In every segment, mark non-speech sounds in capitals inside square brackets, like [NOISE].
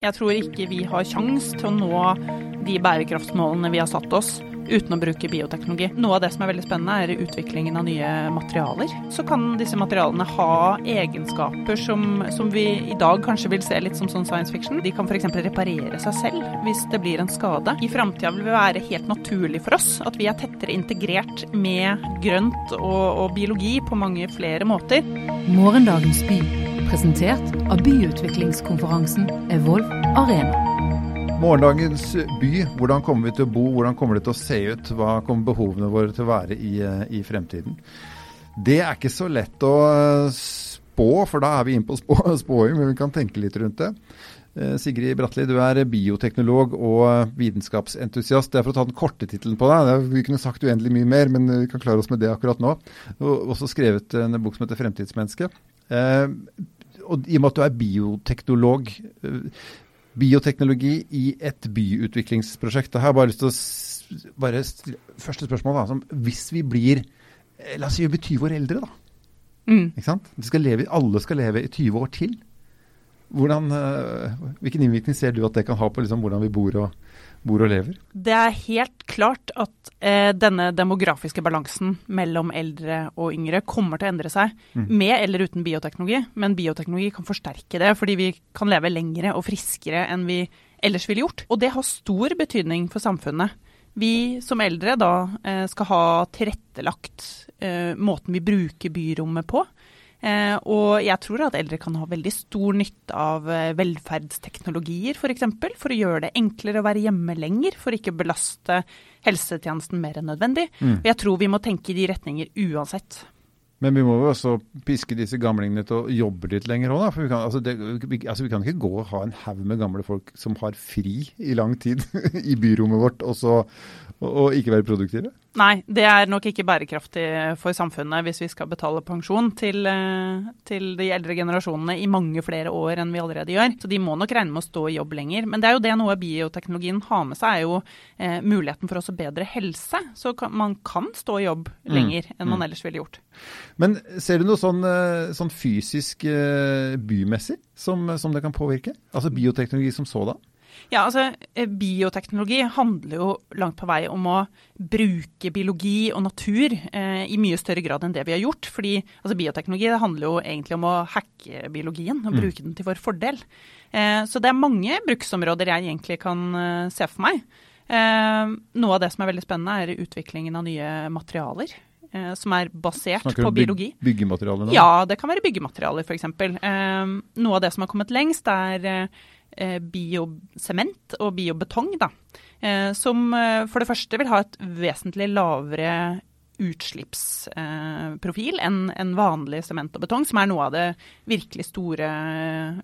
Jeg tror ikke vi har kjangs til å nå de bærekraftsmålene vi har satt oss uten å bruke bioteknologi. Noe av det som er veldig spennende, er utviklingen av nye materialer. Så kan disse materialene ha egenskaper som, som vi i dag kanskje vil se litt som sånn science fiction. De kan f.eks. reparere seg selv hvis det blir en skade. I framtida vil det være helt naturlig for oss at vi er tettere integrert med grønt og, og biologi på mange flere måter. Morgendagens by, presentert av byutviklingskonferansen Evolve Arena. Morgendagens by, hvordan kommer vi til å bo, hvordan kommer det til å se ut, hva kommer behovene våre til å være i, i fremtiden? Det er ikke så lett å spå, for da er vi inne på spå, [LAUGHS] spåing, men vi kan tenke litt rundt det. Sigrid Bratli, du er bioteknolog og vitenskapsentusiast. Det er for å ta den korte tittelen på deg. Vi kunne sagt uendelig mye mer, men vi kan klare oss med det akkurat nå. Og også skrevet en bok som heter 'Fremtidsmenneske'. Og I og med at du er bioteknolog, bioteknologi i et byutviklingsprosjekt. Jeg har jeg bare lyst til å bare Første spørsmål. Da, som, hvis vi blir La oss si vi blir 20 år eldre, da. Mm. Ikke sant? Skal leve, alle skal leve i 20 år til. Hvordan, hvilken innvirkning ser du at det kan ha på liksom, hvordan vi bor og, bor og lever? Det er helt klart at eh, denne demografiske balansen mellom eldre og yngre kommer til å endre seg, mm. med eller uten bioteknologi. Men bioteknologi kan forsterke det, fordi vi kan leve lengre og friskere enn vi ellers ville gjort. Og det har stor betydning for samfunnet. Vi som eldre da eh, skal ha tilrettelagt eh, måten vi bruker byrommet på. Eh, og jeg tror at eldre kan ha veldig stor nytte av eh, velferdsteknologier f.eks. For, eksempel, for å gjøre det enklere å være hjemme lenger, for ikke å belaste helsetjenesten mer enn nødvendig. Mm. Og jeg tror vi må tenke i de retninger uansett. Men vi må jo også piske disse gamlingene til å jobbe litt lenger òg, da. For vi kan, altså det, vi, altså vi kan ikke gå og ha en haug med gamle folk som har fri i lang tid [LAUGHS] i byrommet vårt, og, så, og, og ikke være produktive. Nei, det er nok ikke bærekraftig for samfunnet hvis vi skal betale pensjon til, til, de eldre generasjonene i mange flere år enn vi allerede gjør. Så de må nok regne med å stå i jobb lenger. Men det er jo det noe bioteknologien har med seg, er jo eh, muligheten for også bedre helse. Så kan, man kan stå i jobb mm. lenger mm. enn man ellers ville gjort. Men ser du noe sånn, sånn fysisk bymessig som, som det kan påvirke? Altså bioteknologi som sådan? Ja, altså Bioteknologi handler jo langt på vei om å bruke biologi og natur eh, i mye større grad enn det vi har gjort. Fordi altså, Bioteknologi handler jo egentlig om å hacke biologien og mm. bruke den til vår fordel. Eh, så det er mange bruksområder jeg egentlig kan eh, se for meg. Eh, noe av det som er veldig spennende, er utviklingen av nye materialer. Eh, som er basert Snakker på biologi. Snakker du om byggematerialer nå? Ja, det kan være byggematerialer f.eks. Eh, noe av det som har kommet lengst, er eh, biosement og biobetong. Da, eh, som eh, for det første vil ha et vesentlig lavere utslippsprofil enn en vanlig sement og betong, som er noe av det virkelig store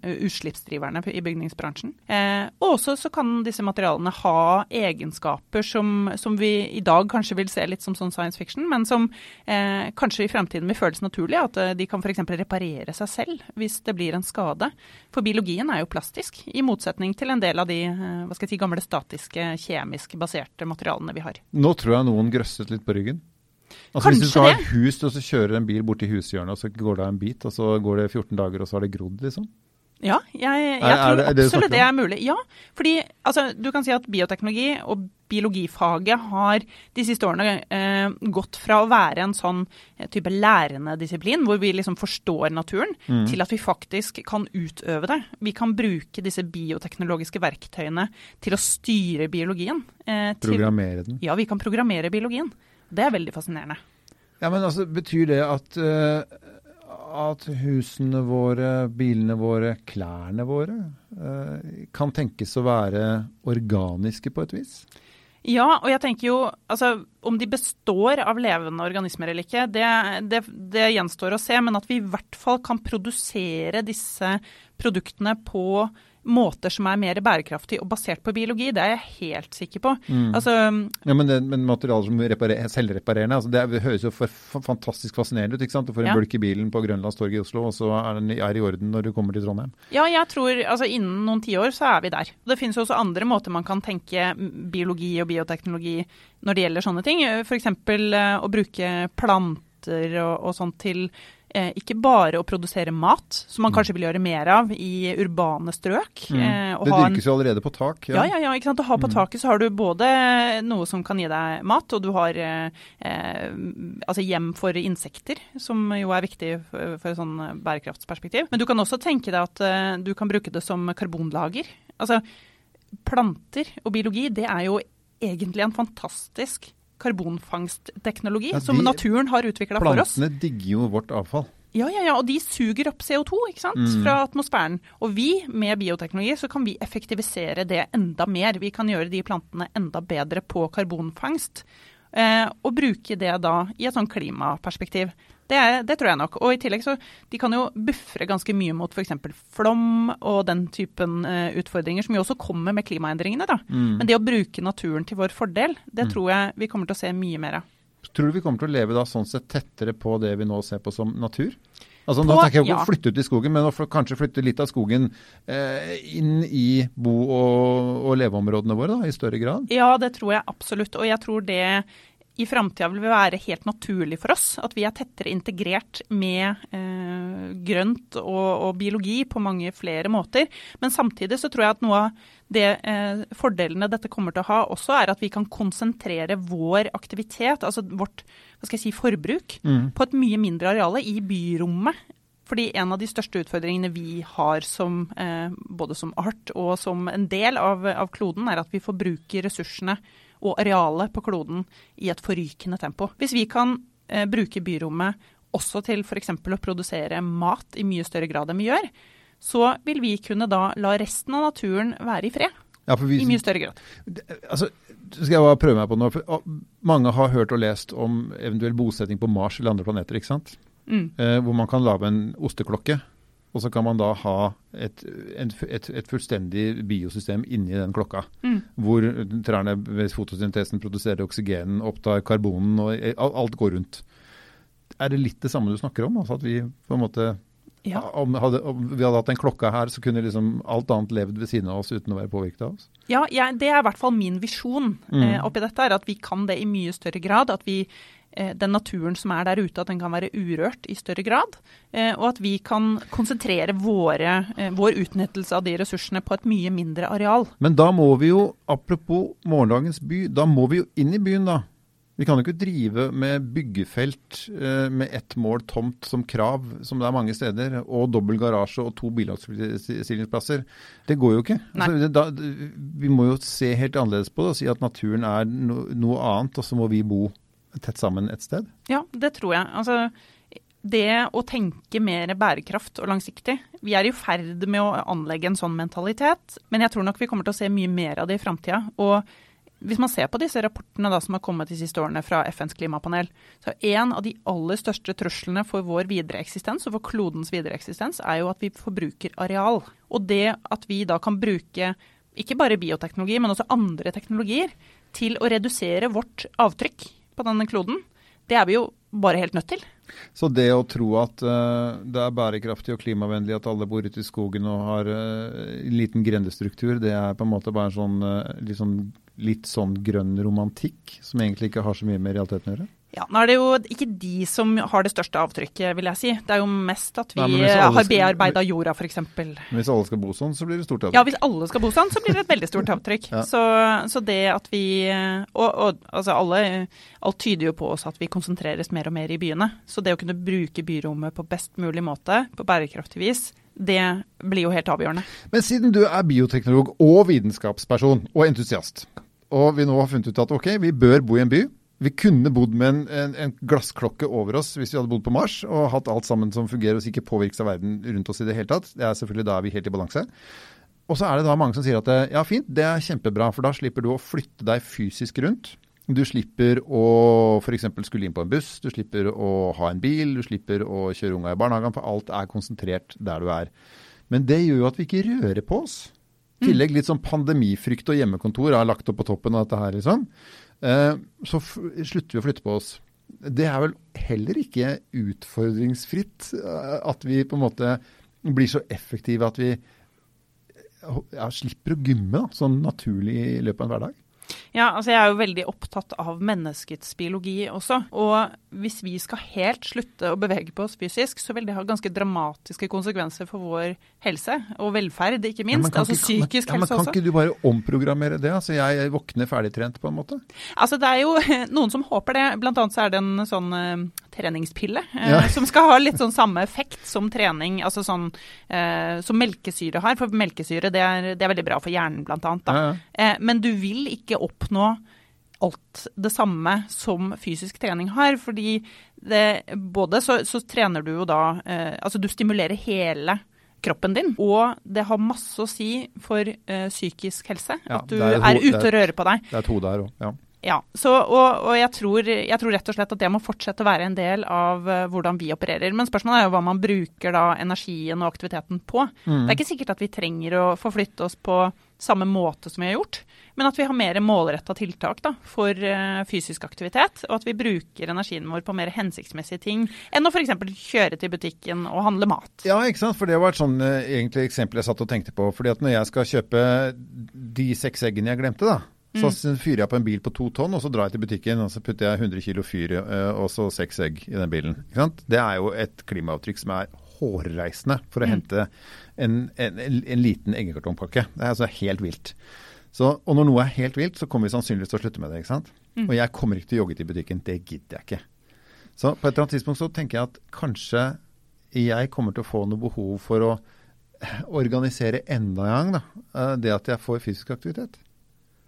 eh, utslippsdriverne i bygningsbransjen. Eh, og også så kan disse materialene ha egenskaper som, som, vi i dag kanskje vil se litt som sånn science fiction, men som eh, kanskje i fremtiden vil føles naturlig. At de kan f.eks. reparere seg selv hvis det blir en skade. For biologien er jo plastisk, i motsetning til en del av de hva skal jeg si, gamle statiske, kjemisk baserte materialene vi har. Nå tror jeg noen grøsset litt på ryggen. Altså Kanskje Hvis du skal ha et hus og så kjører en bil bort til hushjørnet, og så går det en bit, og så går det 14 dager, og så har det grodd, liksom? Ja, jeg, jeg Er- er tror det- er det absolutt det er mulig. Ja, fordi altså, du kan si at bioteknologi og biologifaget har de siste årene eh, gått fra å være en sånn eh, type lærende disiplin, hvor vi liksom forstår naturen, Mm. til at vi faktisk kan utøve det. Vi kan bruke disse bioteknologiske verktøyene til å styre biologien. eh, til, Programmere den. ja, vi kan programmere biologien. Det er veldig fascinerende. Ja, men altså, Betyr det at, uh, at husene våre, bilene våre, klærne våre uh, kan tenkes å være organiske på et vis? Ja, og jeg tenker jo altså om de består av levende organismer eller ikke, det, det, det gjenstår å se. Men at vi i hvert fall kan produsere disse produktene på måter som er mer bærekraftige og basert på biologi, det er jeg helt sikker på. Mm. Altså, Ja, Men, det, men materialer som reparer, selvreparerende, altså det høres jo for, fantastisk fascinerende ut. ikke sant? Du får en Ja. bulk i bilen på Grønlandstorget i Oslo, og så er den i- er i orden når du kommer til Trondheim. ja, jeg tror altså innen noen tiår så er vi der. Det finnes jo også andre måter man kan tenke biologi og bioteknologi når det gjelder sånne ting. F.eks. å bruke planter og, og sånt til eh, ikke bare å produsere mat, som man kanskje vil gjøre mer av i urbane strøk. Mm. eh, Det dyrkes jo allerede på tak. Ja, ja, ja. ikke sant? Å ha på taket så har du både noe som kan gi deg mat, og du har eh, eh, altså hjem for insekter, som jo er viktig for, for et sånn bærekraftsperspektiv. Men du kan også tenke deg at eh, du kan bruke det som karbonlager. Altså, planter og biologi, det er jo egentlig en fantastisk karbonfangstteknologi Ja, som naturen har utvikla for oss. Plantene digger jo vårt avfall. Ja, ja, ja, og de suger opp CO2 ikke sant? Mm. fra atmosfæren. Og vi, med bioteknologi, så kan vi effektivisere det enda mer. Vi kan gjøre de plantene enda bedre på karbonfangst. Eh, og bruke det da i et sånn klimaperspektiv. Det, er- det tror jeg nok. Og i tillegg så de kan jo buffre ganske mye mot f.eks. flom og den typen uh, utfordringer, som jo også kommer med klimaendringene. da. Mm. Men det å bruke naturen til vår fordel, det tror jeg vi kommer til å se mye mer av. Tror du vi kommer til å leve da sånn sett tettere på det vi nå ser på som natur? Altså Nå tenker jeg ikke ja. å flytte ut i skogen, men å kanskje flytte litt av skogen eh, inn i bo- og, og leveområdene våre da, i større grad? Ja, det tror jeg absolutt. Og jeg tror det i framtida vil være helt naturlig for oss. At vi er tettere integrert med eh, grønt og, og biologi på mange flere måter. Men samtidig så tror jeg at noe av det eh, fordelene dette kommer til å ha også, er at vi kan konsentrere vår aktivitet, altså vårt hva skal jeg si, forbruk, Mm. på et mye mindre areale i byrommet. Fordi en av de største utfordringene vi har som, eh, både som art og som en del av, av kloden, er at vi forbruker ressursene og arealet på kloden i et forrykende tempo. Hvis vi kan eh, bruke byrommet også til f.eks. å produsere mat i mye større grad enn vi gjør, så vil vi kunne da la resten av naturen være i fred. Ja, vi, I mye større grad. altså, skal jeg bare prøve meg på noe. For, mange har hørt og lest om eventuell bosetting på Mars eller andre planeter, ikke sant? Mm. Eh, hvor man kan lage en osteklokke. Og så kan man da ha et, et, et fullstendig biosystem inni den klokka. Mm. Hvor trærne ved fotosyntesen produserer oksygenen, opptar karbonen, og eh, alt går rundt. Er det litt det samme du snakker om? Altså at vi på en måte Ja. om, hadde, om vi hadde hatt en klokka her, så kunne liksom alt annet levd ved siden av oss uten å være påvirket av oss? Ja, jeg, det er i hvert fall min visjon Mm. eh, oppi dette, er at vi kan det i mye større grad. At vi, den naturen som er der ute, at den kan være urørt i større grad. Eh, og at vi kan konsentrere våre, eh, vår utnyttelse av de ressursene på et mye mindre areal. Men da må vi jo, apropos morgendagens by, da må vi jo inn i byen, da. Vi kan jo ikke drive med byggefelt eh, med ett mål tomt som krav, som det er mange steder, og dobbel garasje og to bilagsstillingsplasser. Det går jo ikke. Altså, da, vi må jo se helt annerledes på det og si at naturen er no, noe annet, og så må vi bo tett sammen et sted. Ja, det tror jeg. Altså, det å tenke mer bærekraft og langsiktig Vi er i ferd med å anlegge en sånn mentalitet, men jeg tror nok vi kommer til å se mye mer av det i framtida. Og hvis man ser på disse rapportene da, som har kommet de siste årene fra FNs klimapanel, så er en av de aller største truslene for vår videre eksistens og for klodens videre eksistens, er jo at vi forbruker areal. Og det at vi da kan bruke ikke bare bioteknologi, men også andre teknologier til å redusere vårt avtrykk på denne kloden, det er vi jo bare helt nødt til. Så det å tro at uh, det er bærekraftig og klimavennlig at alle bor ute i skogen og har uh, en liten grendestruktur, det er på en måte bare en sånn, uh, litt sånn litt sånn grønn romantikk, som egentlig ikke har så mye med realiteten å gjøre? Ja, Nå er det jo ikke de som har det største avtrykket, vil jeg si. Det er jo mest at vi Nei, har bearbeida jorda, f.eks. Hvis alle skal bo sånn, så blir det stort. avtrykk? Ja, hvis alle skal bo sånn, så blir det et veldig stort avtrykk. Ja. så, så det at vi Og, og altså alle Alt tyder jo på oss at vi konsentreres mer og mer i byene. Så det å kunne bruke byrommet på best mulig måte, på bærekraftig vis, det blir jo helt avgjørende. Men siden du er bioteknolog og vitenskapsperson og entusiast, og vi nå har funnet ut at ok, vi bør bo i en by. Vi kunne bodd med en, en, en glassklokke over oss hvis vi hadde bodd på Mars og hatt alt sammen som fungerer og ikke påvirkes av verden rundt oss i det hele tatt. Det er selvfølgelig Da er vi helt i balanse. Og så er det da mange som sier at ja fint, det er kjempebra, for da slipper du å flytte deg fysisk rundt. Du slipper å f.eks. skulle inn på en buss, du slipper å ha en bil, du slipper å kjøre unga i barnehagen, for alt er konsentrert der du er. Men det gjør jo at vi ikke rører på oss. I tillegg litt sånn pandemifrykt og hjemmekontor er lagt opp på toppen av dette her, liksom. Eh, så slutter vi å flytte på oss. Det er vel heller ikke utfordringsfritt eh, at vi på en måte blir så effektive at vi ja, slipper å gymme da, sånn naturlig i løpet av en hverdag. Ja, altså jeg er jo veldig opptatt av menneskets biologi også. Og hvis vi skal helt slutte å bevege på oss fysisk, så vil det ha ganske dramatiske konsekvenser for vår helse og velferd, ikke minst. Ja, altså ikke, psykisk men, ja, men helse kan ikke du bare omprogrammere det? Altså jeg våkner ferdigtrent på en måte? Altså Det er jo [LAUGHS] noen som håper det. Blant annet så er det en sånn eh, treningspille eh, Ja. [LAUGHS] som skal ha litt sånn samme effekt som trening, altså sånn eh, som melkesyre har. For melkesyre det er, det er veldig bra for hjernen, blant annet. Da. Men du vil ikke oppnå alt det samme som fysisk trening har. Fordi det, både så, så trener du jo da eh, Altså du stimulerer hele kroppen din, og det har masse å si for eh, psykisk helse. Ja, at du er er, ute og rører på deg. Det er et hode her òg, ja. Ja, så, og, og jeg, tror, jeg tror rett og slett at det må fortsette å være en del av uh, hvordan vi opererer. Men spørsmålet er jo hva man bruker da energien og aktiviteten på. Mm. Det er ikke sikkert at vi trenger å forflytte oss på samme måte som vi har gjort, men at vi har mer målretta tiltak da, for eh, fysisk aktivitet, og at vi bruker energien vår på mer hensiktsmessige ting enn å f.eks. kjøre til butikken og handle mat. Ja, ikke sant? For det var et sånn eh, egentlig eksempel jeg satt og tenkte på. Fordi at når jeg skal kjøpe de seks eggene jeg glemte, da. Så fyrer jeg på en bil på to tonn, og så drar jeg til butikken og så putter jeg 100 kilo fyr eh, og så seks egg i den bilen. Ikke sant? Det er jo et klimaavtrykk som er hårreisende for å hente en, en, en liten eggekartongpakke. Det er altså helt vilt. Så, og når noe er helt vilt, så kommer vi sannsynligvis til å slutte med det. ikke sant? Og jeg kommer ikke til å jogge til butikken. Det gidder jeg ikke. Så på et eller annet tidspunkt så tenker jeg at kanskje jeg kommer til å få noe behov for å organisere enda en gang da, eh, det at jeg får fysisk aktivitet.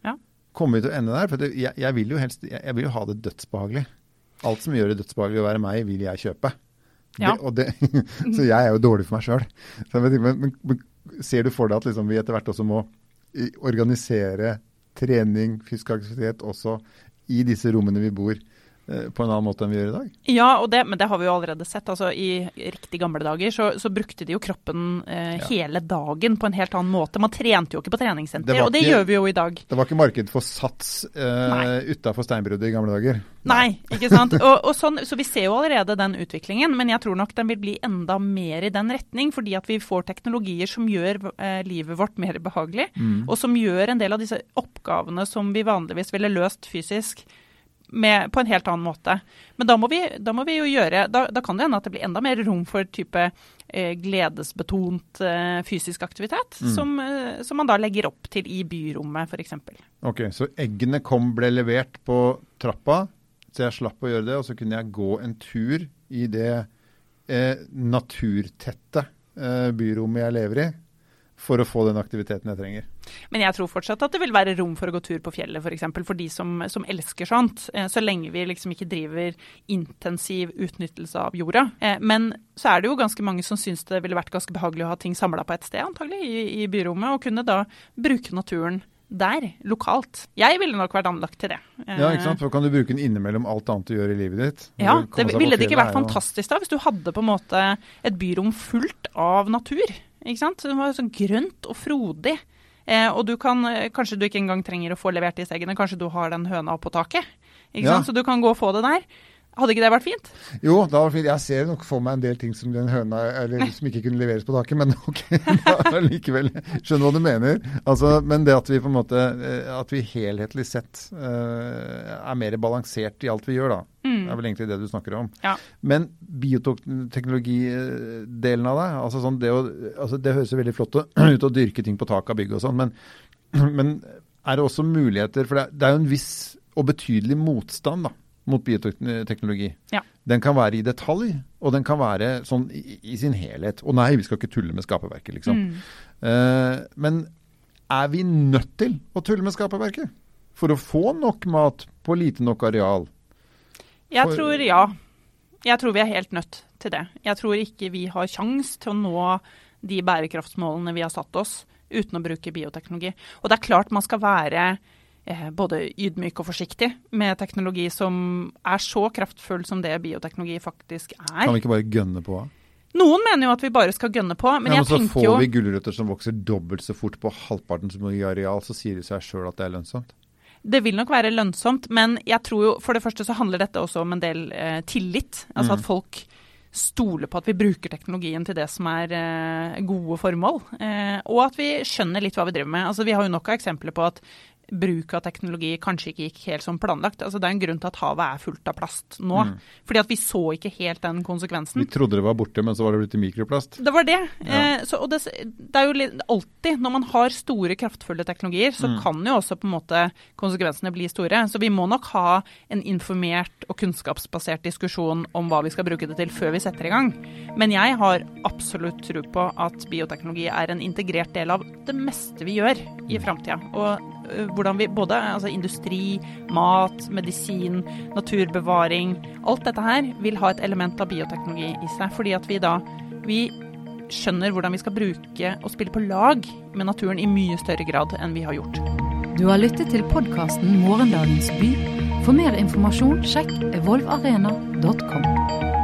Ja. Kommer vi til å ende der? For jeg, jeg vil jo helst jeg vil jo ha det dødsbehagelig. Alt som gjør det dødsbehagelig å være meg, vil jeg kjøpe. Ja. Det, det, [LAUGHS] så jeg er jo dårlig for meg sjøl. Men, men, men ser du for deg at liksom vi etter hvert også må organisere trening, fysisk aktivitet også i disse rommene vi bor, på en annen måte enn vi gjør i dag? Ja, og det, men det har vi jo allerede sett. Altså, I riktig gamle dager så, så brukte de jo kroppen eh, Ja. hele dagen på en helt annen måte. Man trente jo ikke på treningssenter, Det og det ikke- gjør vi jo i dag. Det var ikke marked for sats eh, utafor steinbruddet i gamle dager. Nei, ikke sant. Og, og sånn, så vi ser jo allerede den utviklingen, men jeg tror nok den vil bli enda mer i den retning, fordi at vi får teknologier som gjør eh, livet vårt mer behagelig, og som gjør en del av disse oppgavene som vi vanligvis ville løst fysisk. Med, på en helt annen måte. Men da må vi, da må vi jo gjøre Da, da kan det hende at det blir enda mer rom for type eh, gledesbetont eh, fysisk aktivitet, som, eh, som man da legger opp til i byrommet, f.eks. Ok, Så eggene kom, ble levert på trappa, så jeg slapp å gjøre det. Og så kunne jeg gå en tur i det eh, naturtette eh, byrommet jeg lever i, for å få den aktiviteten jeg trenger. Men jeg tror fortsatt at det vil være rom for å gå tur på fjellet, f.eks. For, eksempel, for de som, som elsker sånt. Eh, så lenge vi liksom ikke driver intensiv utnyttelse av jorda. Eh, men så er det jo ganske mange som syns det ville vært ganske behagelig å ha ting samla på et sted, antagelig, i, i byrommet, og kunne da bruke naturen der, lokalt. Jeg ville nok vært anlagt til det. Ja, ikke sant? For kan du bruke den innimellom alt annet du gjør i livet ditt? Ja, det Ville det ikke vært fantastisk da, hvis du hadde på en måte et byrom fullt av natur? ikke sant? Det var sånn grønt og frodig. Eh, og du kan, eh, kanskje du ikke engang trenger å få levert disse eggene, kanskje du har den høna oppå taket. ikke Ja. sant? Så du kan gå og få det der. Hadde ikke det vært fint? Jo, det var vært fint. jeg ser nok for meg en del ting som den høna eller som ikke kunne leveres på taket, men [LAUGHS] ok, da likevel. Skjønner hva du mener. Altså, men det at vi på en måte eh, At vi helhetlig sett uh, er mer balansert i alt vi gjør, da. Det er vel egentlig det du snakker om. Ja. Men bioteknologidelen av det, altså sånn, det, å, altså det høres jo veldig flott [CLEARS THROAT] ut å dyrke ting på taket av bygg og sånn, men, [CLEARS THROAT] men er det også muligheter For det er, det er jo en viss og betydelig motstand da, mot bioteknologi. Ja. Den kan være i detalj, og den kan være sånn i, i sin helhet. Og nei, vi skal ikke tulle med skaperverket, liksom. Eh, men er vi nødt til å tulle med skaperverket? For å få nok mat på lite nok areal? Jeg For- tror ja. Jeg tror vi er helt nødt til det. Jeg tror ikke vi har sjans til å nå de bærekraftsmålene vi har satt oss, uten å bruke bioteknologi. Og det er klart man skal være både ydmyk og forsiktig med teknologi som er så kraftfull som det bioteknologi faktisk er. Kan vi ikke bare gønne på? Noen mener jo at vi bare skal gønne på, men ja, jeg men så får vi gulrøtter som vokser dobbelt så fort på halvparten så mye areal, så sier det seg sjøl at det er lønnsomt. Det vil nok være lønnsomt, men jeg tror jo for det første så handler dette også om en del eh, tillit. Altså Mm. at folk stoler på at vi bruker teknologien til det som er eh, gode formål. Eh, og at vi skjønner litt hva vi driver med. Altså Vi har jo nok av eksempler på at bruk av teknologi kanskje ikke gikk helt som planlagt. Altså, det er en grunn til at havet er fullt av plast nå. Mm. Fordi at vi så ikke helt den konsekvensen. Vi trodde det var borte, men så var det blitt til mikroplast. Det var det. Ja. Eh, så, og det, det er jo alltid, når man har store, kraftfulle teknologier, så Mm. kan jo også på en måte konsekvensene bli store. Så vi må nok ha en informert og kunnskapsbasert diskusjon om hva vi skal bruke det til før vi setter i gang. Men jeg har absolutt tro på at bioteknologi er en integrert del av det meste vi gjør i framtida. Ø, hvordan vi både altså industri, mat, medisin, naturbevaring Alt dette her vil ha et element av bioteknologi i seg. Fordi at vi da vi skjønner hvordan vi skal bruke og spille på lag med naturen i mye større grad enn vi har gjort. Du har lyttet til podkasten Morgendagens by. For mer informasjon sjekk evolvarena.com.